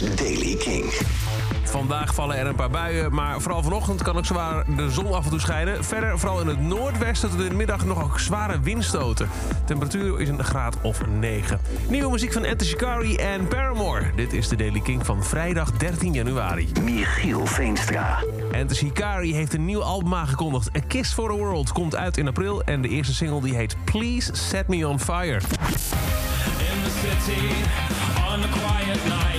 is Daily King. Vandaag vallen er een paar buien, maar vooral vanochtend kan ook zwaar de zon af en toe schijnen. Verder, vooral in het noordwesten, tot in de middag nog ook zware windstoten. Temperatuur is een graad of 9. Nieuwe muziek van Enter Shikari en Paramore. Dit is de Daily King van vrijdag 13 januari. Michiel Veenstra. Enter Shikari heeft een nieuw album aangekondigd. A Kiss for the World komt uit in april en de eerste single die heet Please Set Me On Fire. in the city on a quiet night.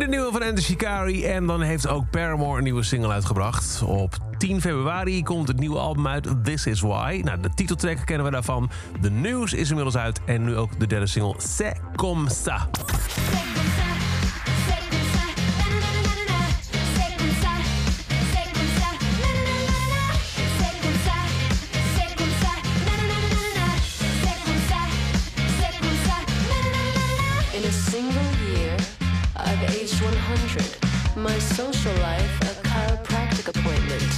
De nieuwe van Enter Shikari en dan heeft ook Paramore een nieuwe single uitgebracht. Op 10 februari komt het nieuwe album uit This Is Why. Nou, de titeltrack kennen we daarvan. De nieuws is inmiddels uit en nu ook de derde single C'est Comme Ça. In a single year, I've aged 100. My social life, a chiropractic appointment.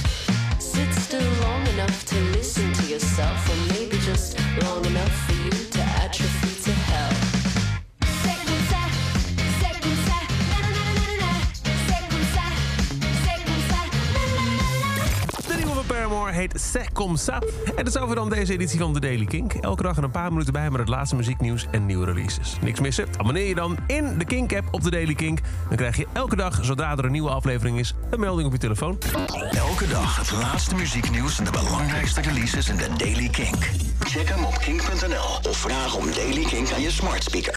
Heet C'est Comme Ça. En dat is over dan deze editie van The Daily Kink. Elke dag er een paar minuten bij met het laatste muzieknieuws en nieuwe releases. Niks missen? Abonneer je dan in de Kink-app op The Daily Kink. Dan krijg je elke dag, zodra er een nieuwe aflevering is, een melding op je telefoon. Elke dag het laatste muzieknieuws en de belangrijkste releases in de Daily Kink. Check hem op kink.nl of vraag om Daily Kink aan je smart speaker.